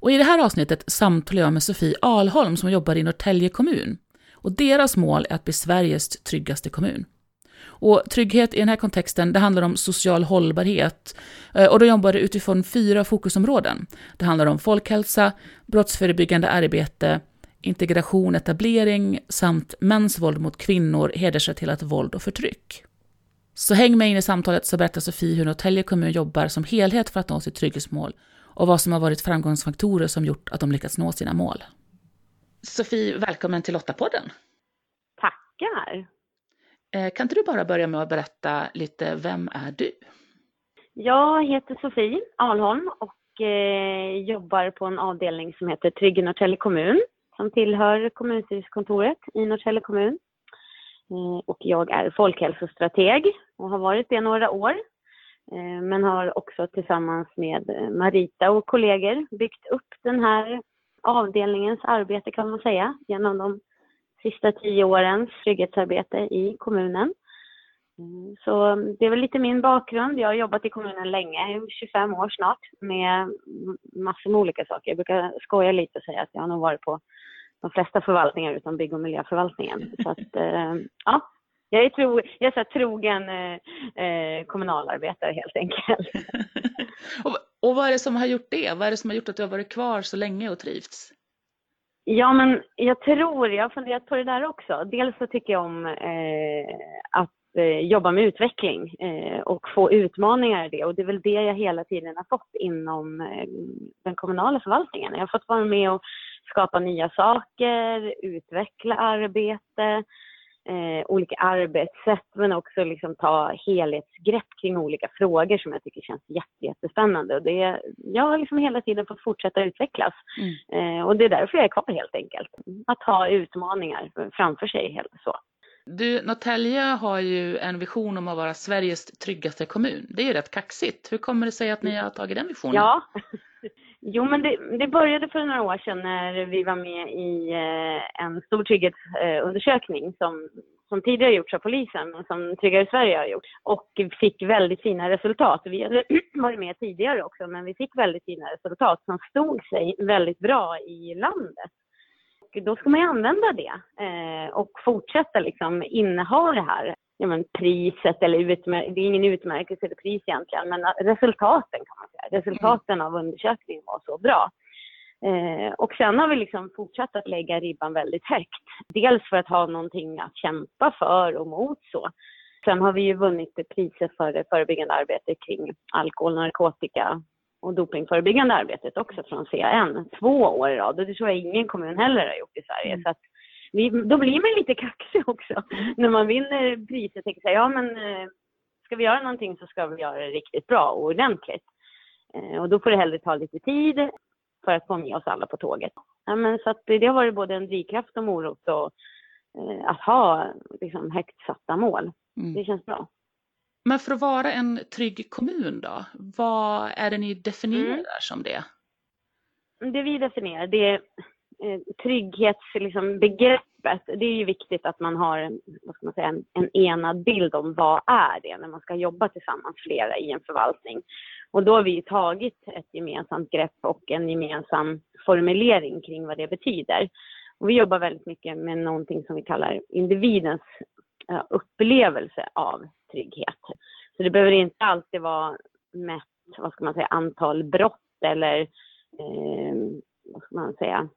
Och I det här avsnittet samtalar jag med Sofie Alholm som jobbar i Norrtälje kommun. Och deras mål är att bli Sveriges tryggaste kommun. Och trygghet i den här kontexten, det handlar om social hållbarhet. Eh, och de jobbar utifrån fyra fokusområden. Det handlar om folkhälsa, brottsförebyggande arbete, integration, etablering samt mäns våld mot kvinnor, hedersrelaterat våld och förtryck. Så häng med in i samtalet så berättar Sofie hur Norrtälje kommun jobbar som helhet för att nå sitt trygghetsmål och vad som har varit framgångsfaktorer som gjort att de lyckats nå sina mål. Sofie, välkommen till Lottapodden. Tackar. Eh, kan inte du bara börja med att berätta lite, vem är du? Jag heter Sofie Alholm och eh, jobbar på en avdelning som heter Trygg i Norrtälje kommun som tillhör kommunstyrelsekontoret i Norrtälje kommun. Eh, och jag är folkhälsostrateg och har varit det några år. Eh, men har också tillsammans med eh, Marita och kollegor byggt upp den här avdelningens arbete kan man säga genom de sista tio årens trygghetsarbete i kommunen. Mm, så det är väl lite min bakgrund. Jag har jobbat i kommunen länge, 25 år snart, med massor med olika saker. Jag brukar skoja lite och säga att jag har nog varit på de flesta förvaltningar utom bygg och miljöförvaltningen. Så att, eh, ja, jag är, tro, jag är så trogen eh, eh, kommunalarbetare helt enkelt. och, och vad är det som har gjort det? Vad är det som har gjort att du har varit kvar så länge och trivts? Ja, men jag tror, jag har funderat på det där också. Dels så tycker jag om eh, att eh, jobba med utveckling eh, och få utmaningar i det. Och det är väl det jag hela tiden har fått inom eh, den kommunala förvaltningen. Jag har fått vara med och skapa nya saker, utveckla arbete, eh, olika arbetssätt men också liksom ta helhetsgrepp kring olika frågor som jag tycker känns jätte, jättespännande. Och det, jag har liksom hela tiden fått fortsätta utvecklas mm. eh, och det är därför jag är kvar helt enkelt. Att ha utmaningar framför sig helt så. Du, Norrtälje har ju en vision om att vara Sveriges tryggaste kommun. Det är ju rätt kaxigt. Hur kommer det sig att ni har tagit den visionen? Ja, Jo, men det, det, började för några år sedan när vi var med i eh, en stor trygghetsundersökning som, som tidigare gjorts av polisen, men som Tryggare Sverige har gjort. Och fick väldigt fina resultat. Vi hade varit med tidigare också, men vi fick väldigt fina resultat som stod sig väldigt bra i landet. Och då ska man ju använda det eh, och fortsätta liksom inneha det här ja, men priset eller utmär- det är ingen utmärkelse eller pris egentligen, men resultaten kan man säga. Resultaten av undersökningen var så bra. Eh, och sen har vi liksom fortsatt att lägga ribban väldigt högt. Dels för att ha någonting att kämpa för och mot så. Sen har vi ju vunnit priser för det förebyggande arbetet kring alkohol, narkotika och dopingförebyggande arbetet också från CAN två år i rad. Och det tror jag ingen kommun heller har gjort i Sverige. Mm. Så att vi, då blir man lite kaxig också. När man vinner priset tänker sig, ja men eh, ska vi göra någonting så ska vi göra det riktigt bra och ordentligt. Eh, och då får det hellre ta lite tid för att få med oss alla på tåget. Ja, men så att det har varit både en drivkraft och morot och eh, att ha liksom, högt satta mål. Mm. Det känns bra. Men för att vara en trygg kommun då, vad är det ni definierar mm. som det? Det vi definierar, det är Eh, trygghetsbegreppet, liksom, det är ju viktigt att man har en, vad ska man säga, en, en enad bild om vad är det när man ska jobba tillsammans flera i en förvaltning. Och då har vi tagit ett gemensamt grepp och en gemensam formulering kring vad det betyder. Och vi jobbar väldigt mycket med någonting som vi kallar individens eh, upplevelse av trygghet. Så det behöver inte alltid vara mätt, vad ska man säga, antal brott eller eh, vad ska man säga,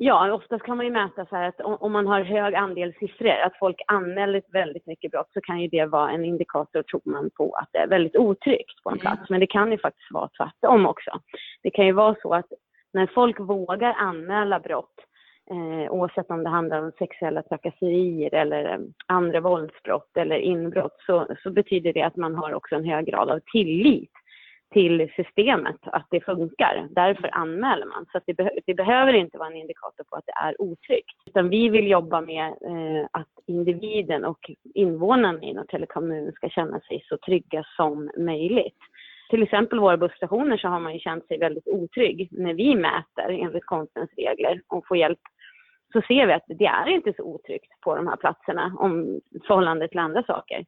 Ja, oftast kan man ju mäta så här att om man har hög andel siffror, att folk anmäler väldigt mycket brott, så kan ju det vara en indikator, tror man, på att det är väldigt otryggt på en plats. Mm. Men det kan ju faktiskt vara tvärtom också. Det kan ju vara så att när folk vågar anmäla brott, eh, oavsett om det handlar om sexuella trakasserier eller eh, andra våldsbrott eller inbrott, så, så betyder det att man har också en hög grad av tillit till systemet att det funkar. Därför anmäler man. Så det, be det, behöver inte vara en indikator på att det är otryggt. Utan vi vill jobba med eh, att individen och invånarna i Norrtälje kommun ska känna sig så trygga som möjligt. Till exempel våra busstationer så har man ju känt sig väldigt otrygg när vi mäter enligt konstens regler och får hjälp så ser vi att det är inte så otryggt på de här platserna om förhållande till andra saker.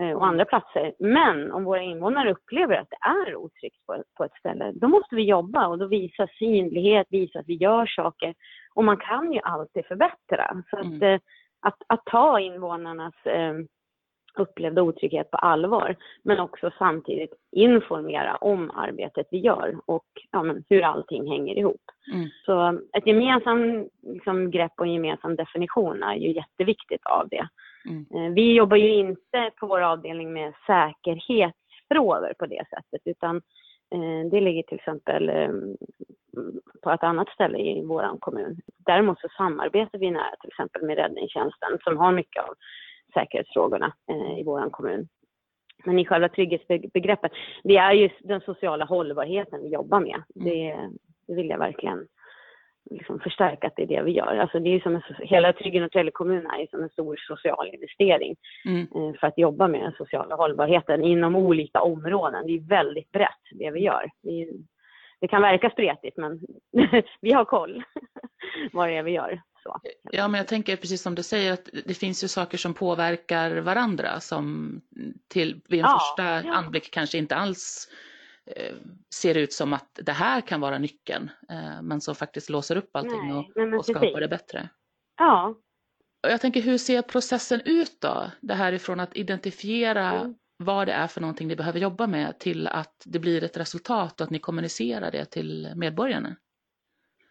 Eh, och andra platser. Men om våra invånare upplever att det är otryggt på, på ett ställe, då måste vi jobba och då visa synlighet, visa att vi gör saker. Och man kan ju alltid förbättra. Så att, mm. Eh, att, att, ta invånarnas eh, upplevda otrygghet på allvar, men också samtidigt informera om arbetet vi gör och ja, men hur allting hänger ihop. Mm. Så ett gemensamt liksom, grepp och en gemensam definition är ju jätteviktigt av det. Mm. Eh, vi jobbar ju inte på vår avdelning med säkerhetsfrågor på det sättet, utan eh, det ligger till exempel eh, på ett annat ställe i vår kommun. Däremot så samarbetar vi nära till exempel med räddningstjänsten som har mycket av säkerhetsfrågorna i vår kommun. Men i själva trygghetsbegreppet, det är ju den sociala hållbarheten vi jobbar med. Mm. Det, det vill jag verkligen liksom förstärka att det är det vi gör. Alltså det är som en, hela Trygg Norrtälje kommun är som en stor social investering mm. Eh, för att jobba med den sociala hållbarheten inom olika områden. Det är väldigt brett det vi gör. Det, är, det kan verka spretigt men vi har koll vad det är vi gör. Så. Ja, men jag tänker precis som du säger att det finns ju saker som påverkar varandra som till, vid en ja, första ja. anblick kanske inte alls ser ut som att det här kan vara nyckeln, eh, men som faktiskt låser upp allting Nej, och, och skapar det bättre. Ja. Jag tänker, hur ser processen ut då? Det här ifrån att identifiera mm. vad det är för någonting ni behöver jobba med till att det blir ett resultat och att ni kommunicerar det till medborgarna?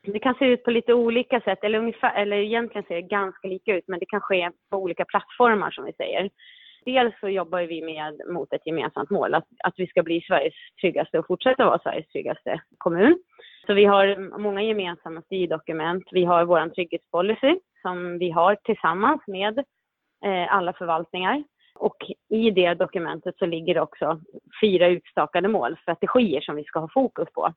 Det kan se ut på lite olika sätt, eller, ungefär, eller egentligen ser det ganska lika ut, men det kan ske på olika plattformar som vi säger. Dels så jobbar vi med mot ett gemensamt mål, att, att vi ska bli Sveriges tryggaste och fortsätta vara Sveriges tryggaste kommun. Så vi har många gemensamma styrdokument. Vi har vår trygghetspolicy som vi har tillsammans med eh, alla förvaltningar. Och i det dokumentet så ligger det också fyra utstakade mål, strategier som vi ska ha fokus på.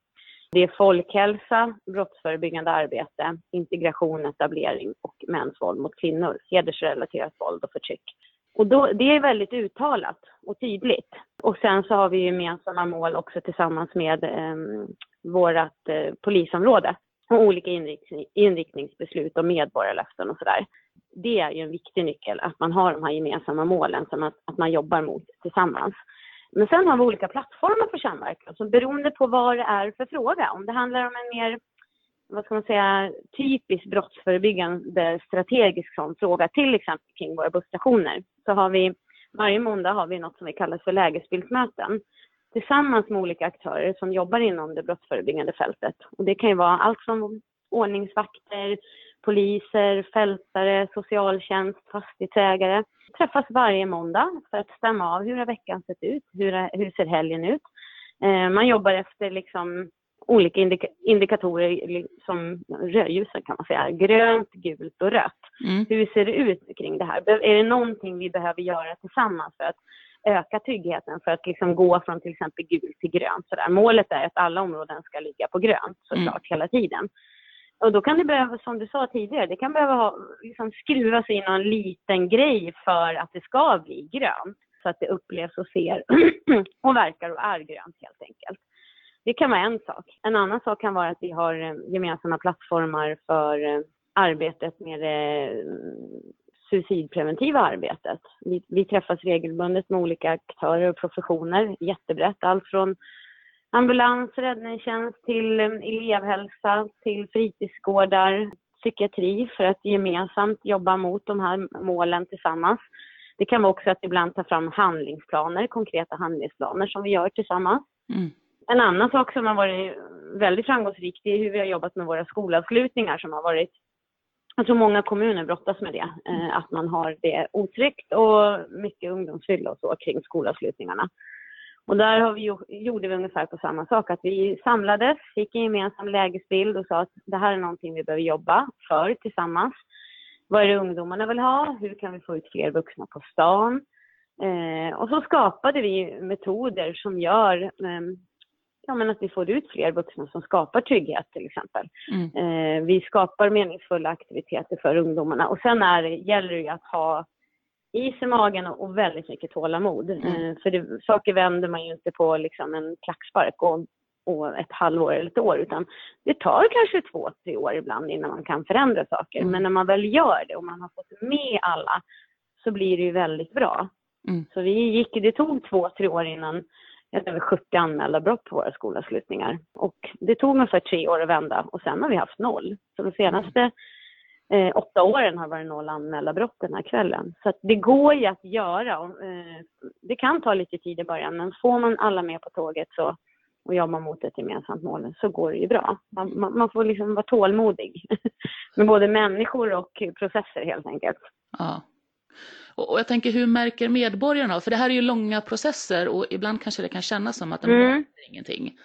Det är folkhälsa, brottsförebyggande arbete, integration, etablering och mäns våld mot kvinnor, hedersrelaterat våld och förtryck. Och då, det är väldigt uttalat och tydligt. Och sen så har vi gemensamma mål också tillsammans med eh, vårt eh, polisområde och olika inriktning, inriktningsbeslut och medborgarlöften och sådär. Det är ju en viktig nyckel, att man har de här gemensamma målen som att, att man jobbar mot tillsammans. Men sen har vi olika plattformar för samverkan, så beroende på vad det är för fråga. Om det handlar om en mer vad ska man säga, typisk brottsförebyggande strategisk sån fråga, till exempel kring våra busstationer, så har vi varje måndag har vi något som vi kallar för lägesbildsmöten tillsammans med olika aktörer som jobbar inom det brottsförebyggande fältet. Och det kan ju vara allt från ordningsvakter, poliser, fältare, socialtjänst, fastighetsägare. Vi träffas varje måndag för att stämma av hur har veckan sett ut, hur, hur ser helgen ut. Eh, man jobbar efter liksom olika indika indikatorer som rödljusen kan man säga. Grönt, gult och rött. Mm. Hur ser det ut kring det här? Är det någonting vi behöver göra tillsammans för att öka tryggheten för att liksom gå från till exempel gult till grönt. Så där. Målet är att alla områden ska ligga på grönt såklart mm. hela tiden. Och då kan det behöva, som du sa tidigare, det kan behöva ha, liksom skruvas in någon liten grej för att det ska bli grönt. Så att det upplevs och ser och verkar och är grönt helt enkelt. Det kan vara en sak. En annan sak kan vara att vi har eh, gemensamma plattformar för eh, arbetet med det suicidpreventiva arbetet. Vi, vi träffas regelbundet med olika aktörer och professioner, jättebrett. Allt från ambulans, räddningstjänst till elevhälsa, till fritidsgårdar, psykiatri för att gemensamt jobba mot de här målen tillsammans. Det kan vara också att ibland ta fram handlingsplaner, konkreta handlingsplaner som vi gör tillsammans. Mm. En annan sak som har varit väldigt framgångsrikt är hur vi har jobbat med våra skolavslutningar som har varit jag tror många kommuner brottas med det, eh, att man har det otryggt och mycket ungdomsfylla och så kring skolavslutningarna. Och där har vi, gjorde vi ungefär på samma sak, att vi samlades, fick en gemensam lägesbild och sa att det här är någonting vi behöver jobba för tillsammans. Vad är det ungdomarna vill ha? Hur kan vi få ut fler vuxna på stan? Eh, och så skapade vi metoder som gör eh, ja, men att vi får ut fler vuxna som skapar trygghet till exempel. Mm. Eh, vi skapar meningsfulla aktiviteter för ungdomarna och sen är, gäller det ju att ha is i magen och väldigt mycket tålamod. Mm. Eh, för det, saker vänder man ju inte på liksom en klackspark och, och ett halvår eller ett år utan det tar kanske två, tre år ibland innan man kan förändra saker. Mm. Men när man väl gör det och man har fått med alla så blir det ju väldigt bra. Mm. Så vi gick, det tog två, tre år innan över 70 anmälda brott på våra skolavslutningar. Och det tog ungefär tre år att vända och sen har vi haft noll. Så de senaste eh, åtta åren har varit noll anmälda brott den här kvällen. Så att det går ju att göra. Och, eh, det kan ta lite tid i början men får man alla med på tåget så, och jobbar mot ett gemensamt mål så går det ju bra. Man, man, man får liksom vara tålmodig med både människor och processer helt enkelt. Ja. Och, jag tänker, hur märker medborgarna? För det här är ju långa processer och ibland kanske det kan kännas som att de Mm. mm. ingenting.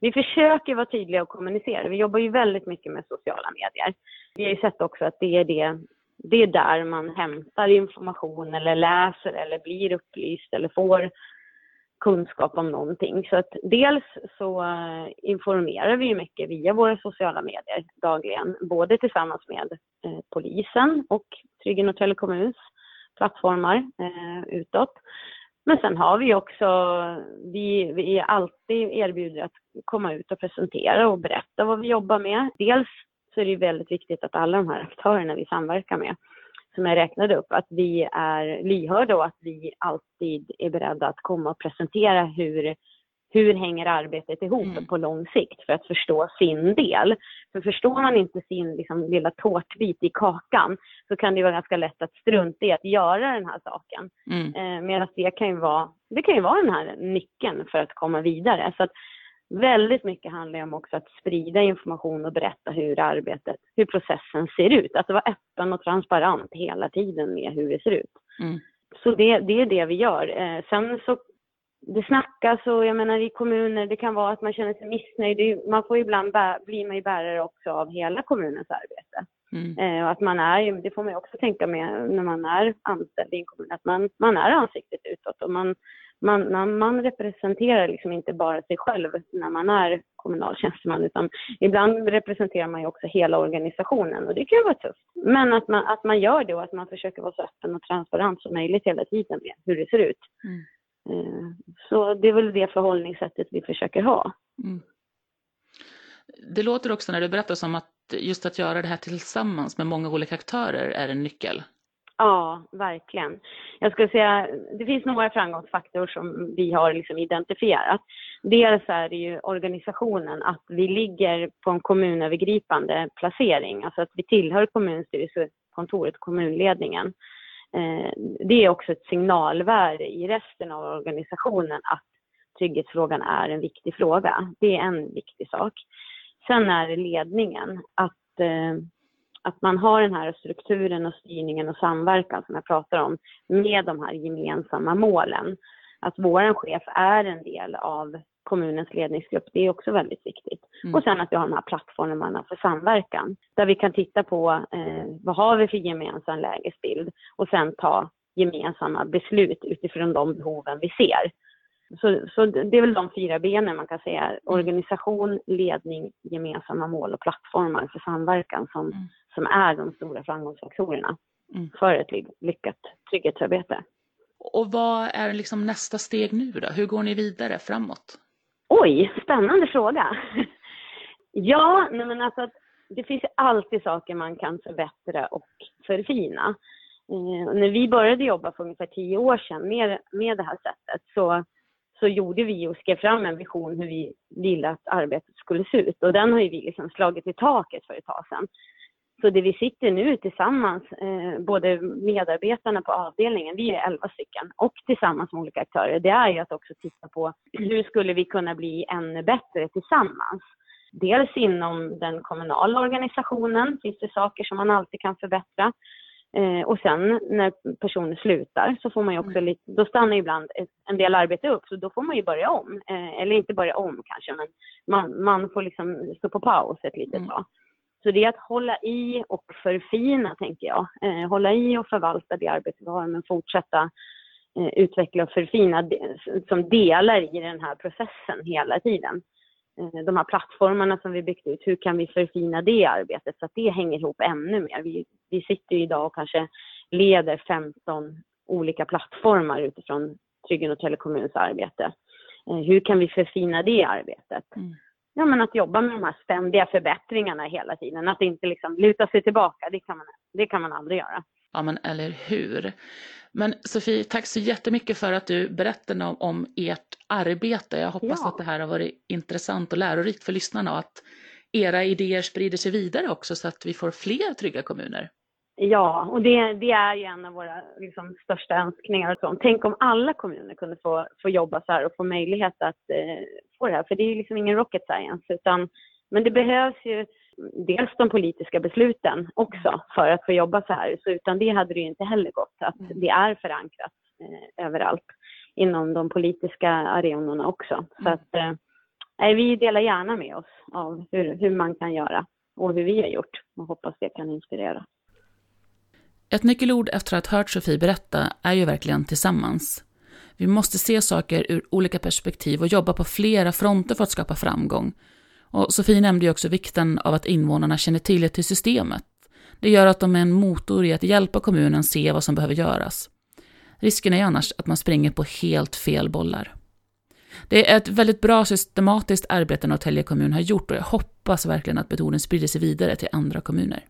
Vi försöker vara tydliga och kommunicera. Vi jobbar ju väldigt mycket med sociala medier. Vi har ju sett också att det är, det, det är där man hämtar information eller läser eller blir upplyst eller får kunskap om någonting. Så att dels så eh, informerar vi ju mycket via våra sociala medier dagligen, både tillsammans med eh, polisen och Trygg Norrtälje kommuns plattformar eh, utåt. Men sen har vi också, vi, vi är alltid erbjuder att komma ut och presentera och berätta vad vi jobbar med. Dels så är det väldigt viktigt att alla de här aktörerna vi samverkar med, som jag räknade upp, att vi är lyhörda och att vi alltid är beredda att komma och presentera hur, hur hänger arbetet ihop Mm. på lång sikt för att förstå sin del. För förstår man inte sin liksom, lilla tårtbit i kakan så kan det vara ganska lätt att strunta i att göra den här saken. Mm. Eh, Medan det kan ju vara, det kan ju vara den här nyckeln för att komma vidare. Så att väldigt mycket handlar om också att sprida information och berätta hur arbetet, hur processen ser ut. Att vara öppen och transparent hela tiden med hur det ser ut. Mm. Så det, det är det vi gör. Eh, sen så det snackas och jag menar i kommuner, det kan vara att man känner sig missnöjd. Man får ibland bä, blir man ju bärare också av hela kommunens arbete. Mm. Eh, och att man är, det får man ju också tänka med när man är anställd i en kommun, att man, man är ansiktet utåt och man, man, man, man representerar liksom inte bara sig själv när man är kommunal tjänsteman utan ibland representerar man ju också hela organisationen och det kan ju vara tufft. Men att man, att man gör det och att man försöker vara så öppen och transparent som möjligt hela tiden med hur det ser ut. Mm. Eh, Så det är väl det förhållningssättet vi försöker ha. Mm. Det låter också när du berättar som att just att göra det här tillsammans med många olika aktörer är en nyckel. Ja, verkligen. Jag skulle säga, det finns några framgångsfaktorer som vi har liksom identifierat. Dels är det ju organisationen, att vi ligger på en kommunövergripande placering, alltså att vi tillhör kommunstyrelsekontoret, kommunledningen. Eh, det är också ett signalvärde i resten av organisationen att trygghetsfrågan är en viktig fråga. Det är en viktig sak. Sen är det ledningen, att eh, att man har den här strukturen och styrningen och samverkan som jag pratar om med de här gemensamma målen. Att vår chef är en del av kommunens ledningsgrupp, det är också väldigt viktigt. Mm. Och sen att vi har de här plattformarna för samverkan där vi kan titta på eh, vad har vi för gemensam lägesbild och sen ta gemensamma beslut utifrån de behoven vi ser. Så, så det är väl de fyra benen man kan säga. Organisation, ledning, gemensamma mål och plattformar för samverkan som, Mm. Som är de stora framgångsfaktorerna Mm. för ett ly- lyckat trygghetsarbete. Och vad är liksom nästa steg nu då? Hur går ni vidare framåt? Oj, spännande fråga. ja, men alltså att det finns alltid saker man kan förbättra och förfina. Eh, när vi började jobba för ungefär tio år sedan med, med det här sättet så, så gjorde vi och skrev fram en vision hur vi ville att arbetet skulle se ut. Och den har vi liksom slagit i taket för ett tag sedan. Så det vi sitter nu tillsammans, eh, både medarbetarna på avdelningen, vi är elva stycken, och tillsammans med olika aktörer, det är ju att också titta på hur skulle vi kunna bli ännu bättre tillsammans. Dels inom den kommunala organisationen finns det saker som man alltid kan förbättra. Eh, och sen när personer slutar så får man ju också lite, då stannar ibland en del arbete upp så då får man ju börja om. Eh, eller inte börja om kanske men man, man får liksom stå på paus ett litet Mm. Så det är att hålla i och förfina tänker jag. Eh, hålla i och förvalta det arbete vi har men fortsätta eh, utveckla och förfina som delar i den här processen hela tiden. Eh, de här plattformarna som vi byggt ut, hur kan vi förfina det arbetet så att det hänger ihop ännu mer? Vi, vi sitter ju idag och kanske leder 15 olika plattformar utifrån Tryggen och kommuns arbete. Eh, hur kan vi förfina det arbetet? Mm ja, men att jobba med de här ständiga förbättringarna hela tiden. Att inte liksom luta sig tillbaka, det kan man, det kan man aldrig göra. Ja, men eller hur. Men Sofie, tack så jättemycket för att du berättade om, om ert arbete. Jag hoppas ja. att det här har varit intressant och lärorikt för lyssnarna och att era idéer sprider sig vidare också så att vi får fler trygga kommuner. Ja, och det, det är ju en av våra liksom, största önskningar. Och Tänk om alla kommuner kunde få, få jobba så här och få möjlighet att eh, få det här. För det är ju liksom ingen rocket science. Utan, men det behövs ju dels de politiska besluten också för att få jobba så här. Så utan det hade det ju inte heller gått. Att mm. det är förankrat eh, överallt inom de politiska arenorna också. Så mm. att eh, vi delar gärna med oss av hur, hur man kan göra och hur vi har gjort och hoppas det kan inspirera. Ett nyckelord efter att ha hört Sofie berätta är ju verkligen tillsammans. Vi måste se saker ur olika perspektiv och jobba på flera fronter för att skapa framgång. Och Sofie nämnde ju också vikten av att invånarna känner tillit till systemet. Det gör att de är en motor i att hjälpa kommunen se vad som behöver göras. Risken är annars att man springer på helt fel bollar. Det är ett väldigt bra systematiskt arbete Norrtälje kommun har gjort och jag hoppas verkligen att metoden sprider sig vidare till andra kommuner.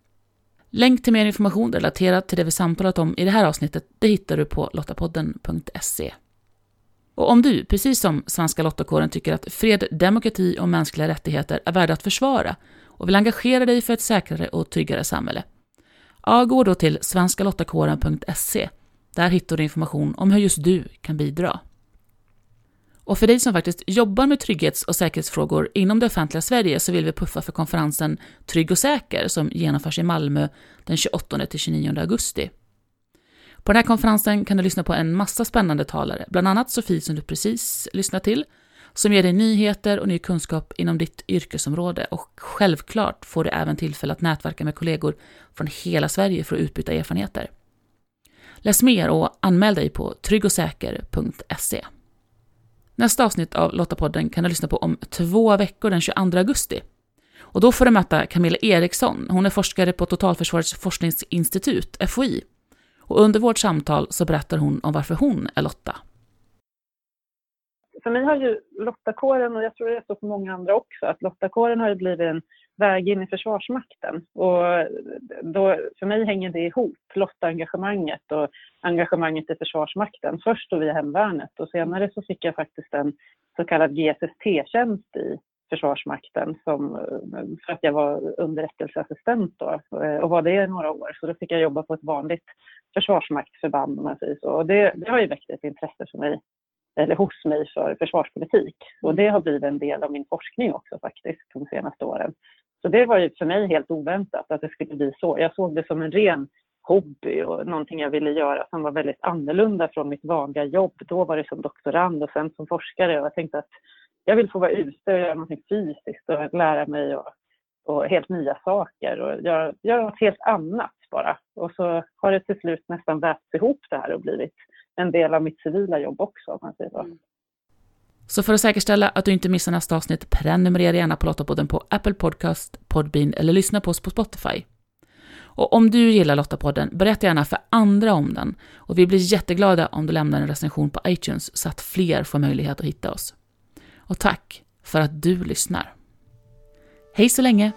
Länk till mer information relaterat till det vi samtalat om i det här avsnittet, det hittar du på lottapodden.se. Och om du, precis som Svenska Lottakåren, tycker att fred, demokrati och mänskliga rättigheter är värda att försvara och vill engagera dig för ett säkrare och tryggare samhälle, ja, gå då till svenskalottakåren.se. Där hittar du information om hur just du kan bidra. Och för dig som faktiskt jobbar med trygghets och säkerhetsfrågor inom det offentliga Sverige så vill vi puffa för konferensen Trygg och säker som genomförs i Malmö den 28-29 augusti. På den här konferensen kan du lyssna på en massa spännande talare, bland annat Sofie som du precis lyssnat till, som ger dig nyheter och ny kunskap inom ditt yrkesområde och självklart får du även tillfälle att nätverka med kollegor från hela Sverige för att utbyta erfarenheter. Läs mer och anmäl dig på tryggosäker.se. Nästa avsnitt av Lottapodden kan du lyssna på om två veckor den 22 augusti. Och då får du möta Camilla Eriksson. Hon är forskare på Totalförsvarets forskningsinstitut, FOI. Och under vårt samtal så berättar hon om varför hon är Lotta. För mig har ju Lottakåren, och jag tror det är så för många andra också, att Lottakåren har ju blivit en väg in i Försvarsmakten. Och då, för mig hänger det ihop, Lotta-engagemanget och engagemanget i Försvarsmakten. Först då via Hemvärnet och senare så fick jag faktiskt en så kallad GSST-tjänst i Försvarsmakten som, eh, för att jag var underrättelseassistent då eh, och var det i några år. Så då fick jag jobba på ett vanligt försvarsmaktsförband om man säger så. Och det, det har ju väckt ett intresse för mig eller hos mig för försvarspolitik. Och det har blivit en del av min forskning också faktiskt de senaste åren. Så det var ju för mig helt oväntat att det skulle bli så. Jag såg det som en ren hobby och någonting jag ville göra som var väldigt annorlunda från mitt vanliga jobb. Då var det som doktorand och sen som forskare. Och jag tänkte att jag vill få vara ute och göra någonting fysiskt och lära mig och, och helt nya saker och göra, göra något helt annat bara. Och så har det till slut nästan vävts ihop det här och blivit en del av mitt civila jobb också, om man säger så. Mm. Så för att säkerställa att du inte missar nästa avsnitt, prenumerera gärna på Lottapodden på Apple Podcast, Podbean eller lyssna på oss på Spotify. Och om du gillar Lottapodden, berätta gärna för andra om den. Och vi blir jätteglada om du lämnar en recension på iTunes så att fler får möjlighet att hitta oss. Och tack för att du lyssnar. Hej så länge!